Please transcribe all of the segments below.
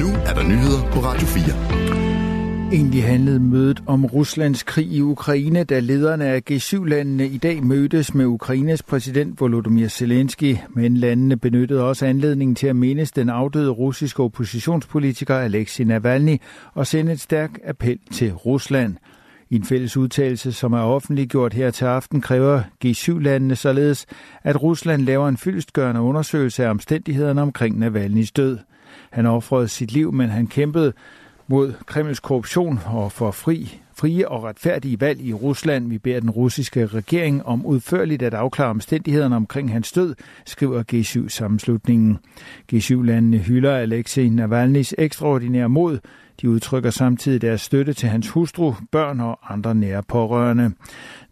Nu er der nyheder på Radio 4. Egentlig handlede mødet om Ruslands krig i Ukraine, da lederne af G7-landene i dag mødtes med Ukraines præsident Volodymyr Zelensky, men landene benyttede også anledningen til at mindes den afdøde russiske oppositionspolitiker Alexei Navalny og sende et stærk appel til Rusland. I en fælles udtalelse, som er offentliggjort her til aften, kræver G7-landene således, at Rusland laver en fyldstgørende undersøgelse af omstændighederne omkring Navalny's død. Han offrede sit liv, men han kæmpede mod Kremls korruption og for fri, frie og retfærdige valg i Rusland. Vi beder den russiske regering om udførligt at afklare omstændighederne omkring hans død, skriver G7-sammenslutningen. G7-landene hylder Alexei Navalny's ekstraordinære mod, de udtrykker samtidig deres støtte til hans hustru, børn og andre nære pårørende.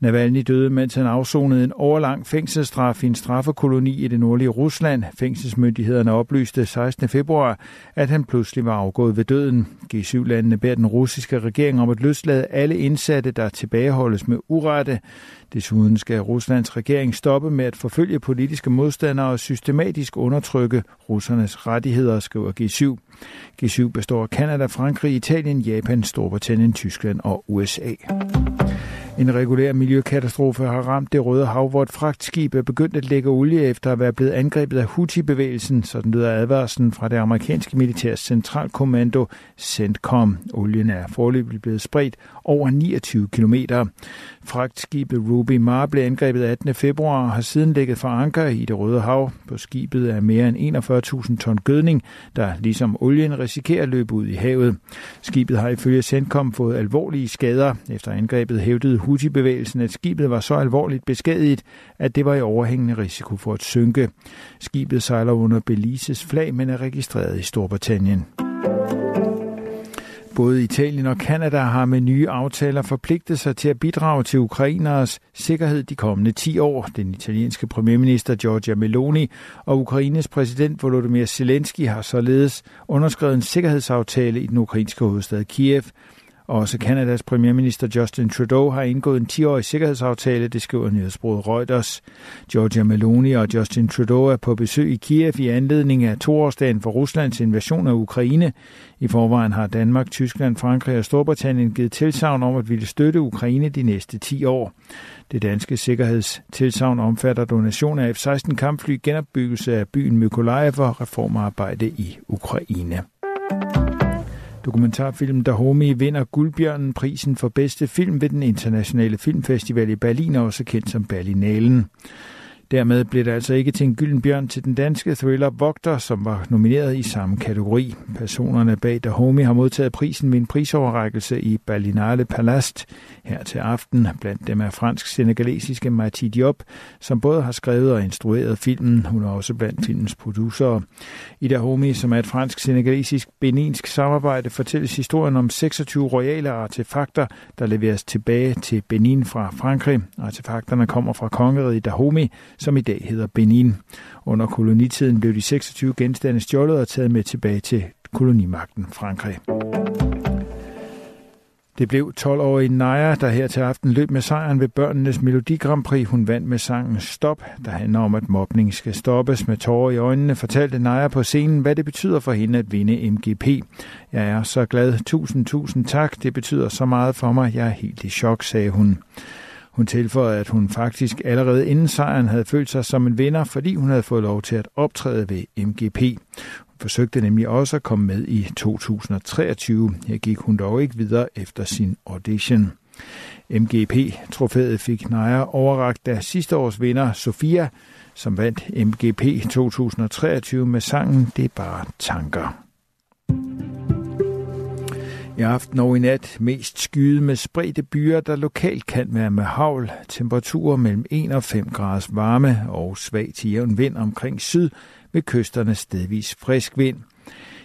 Navalny døde, mens han afsonede en overlang fængselsstraf i en straffekoloni i det nordlige Rusland. Fængselsmyndighederne oplyste 16. februar, at han pludselig var afgået ved døden. G7-landene beder den russiske regering om at løslade alle indsatte, der tilbageholdes med urette. Desuden skal Ruslands regering stoppe med at forfølge politiske modstandere og systematisk undertrykke russernes rettigheder, skriver G7. G7 består af Kanada, Frankrig, Italien, Japan, Storbritannien, Tyskland og USA. En regulær miljøkatastrofe har ramt det Røde Hav, hvor et fragtskib er begyndt at lægge olie efter at være blevet angrebet af Houthi-bevægelsen, sådan lyder advarslen fra det amerikanske militærs centralkommando CENTCOM. Olien er forløbig blevet spredt over 29 km. Fragtskibet Ruby Mar blev angrebet 18. februar og har siden ligget for anker i det Røde Hav. På skibet er mere end 41.000 ton gødning, der ligesom olien risikerer at løbe ud i havet. Skibet har ifølge Sendkom fået alvorlige skader. Efter angrebet hævdede Houthi-bevægelsen, at skibet var så alvorligt beskadiget, at det var i overhængende risiko for at synke. Skibet sejler under Belises flag, men er registreret i Storbritannien. Både Italien og Kanada har med nye aftaler forpligtet sig til at bidrage til ukraineres sikkerhed de kommende 10 år. Den italienske premierminister Giorgia Meloni og Ukraines præsident Volodymyr Zelensky har således underskrevet en sikkerhedsaftale i den ukrainske hovedstad Kiev. Også Kanadas premierminister Justin Trudeau har indgået en 10-årig sikkerhedsaftale, det skriver nyhedsbruget Reuters. Georgia Meloni og Justin Trudeau er på besøg i Kiev i anledning af toårsdagen for Ruslands invasion af Ukraine. I forvejen har Danmark, Tyskland, Frankrig og Storbritannien givet tilsavn om at ville støtte Ukraine de næste 10 år. Det danske sikkerhedstilsavn omfatter donation af F-16 kampfly, genopbyggelse af byen Mykolaiv og reformarbejde i Ukraine. Dokumentarfilm Dahomey vinder Guldbjørnen prisen for bedste film ved den internationale filmfestival i Berlin, også kendt som Berlinalen. Dermed blev det altså ikke til en gylden bjørn til den danske thriller Vogter, som var nomineret i samme kategori. Personerne bag Dahomey har modtaget prisen ved en prisoverrækkelse i Berlinale Palast her til aften. Blandt dem er fransk-senegalesiske Marti Diop, som både har skrevet og instrueret filmen. Hun er også blandt filmens producerer. I Dahomey, som er et fransk-senegalesisk beninsk samarbejde, fortælles historien om 26 royale artefakter, der leveres tilbage til Benin fra Frankrig. Artefakterne kommer fra kongeriget Dahomey, som i dag hedder Benin. Under kolonitiden blev de 26 genstande stjålet og taget med tilbage til kolonimagten Frankrig. Det blev 12-årige Naja, der her til aften løb med sejren ved børnenes Melodi Grand Prix. Hun vandt med sangen Stop, der handler om, at mobning skal stoppes. Med tårer i øjnene fortalte Naja på scenen, hvad det betyder for hende at vinde MGP. Jeg er så glad. Tusind, tusind tak. Det betyder så meget for mig. Jeg er helt i chok, sagde hun. Hun tilføjede, at hun faktisk allerede inden sejren havde følt sig som en vinder, fordi hun havde fået lov til at optræde ved MGP. Hun forsøgte nemlig også at komme med i 2023. Her gik hun dog ikke videre efter sin audition. MGP-trofæet fik Naja overragt af sidste års vinder Sofia, som vandt MGP 2023 med sangen Det er bare tanker. I aften og i nat mest skyde med spredte byer, der lokalt kan være med havl. Temperaturer mellem 1 og 5 graders varme og svag til jævn vind omkring syd med kysterne stedvis frisk vind.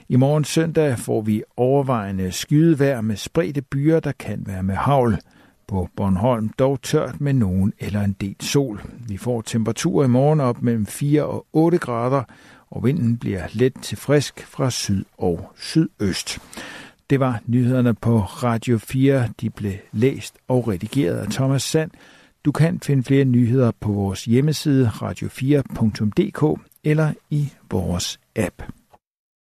I morgen søndag får vi overvejende skydevejr med spredte byer, der kan være med havl. På Bornholm dog tørt med nogen eller en del sol. Vi får temperaturer i morgen op mellem 4 og 8 grader, og vinden bliver let til frisk fra syd og sydøst. Det var nyhederne på Radio 4. De blev læst og redigeret af Thomas Sand. Du kan finde flere nyheder på vores hjemmeside radio4.dk eller i vores app.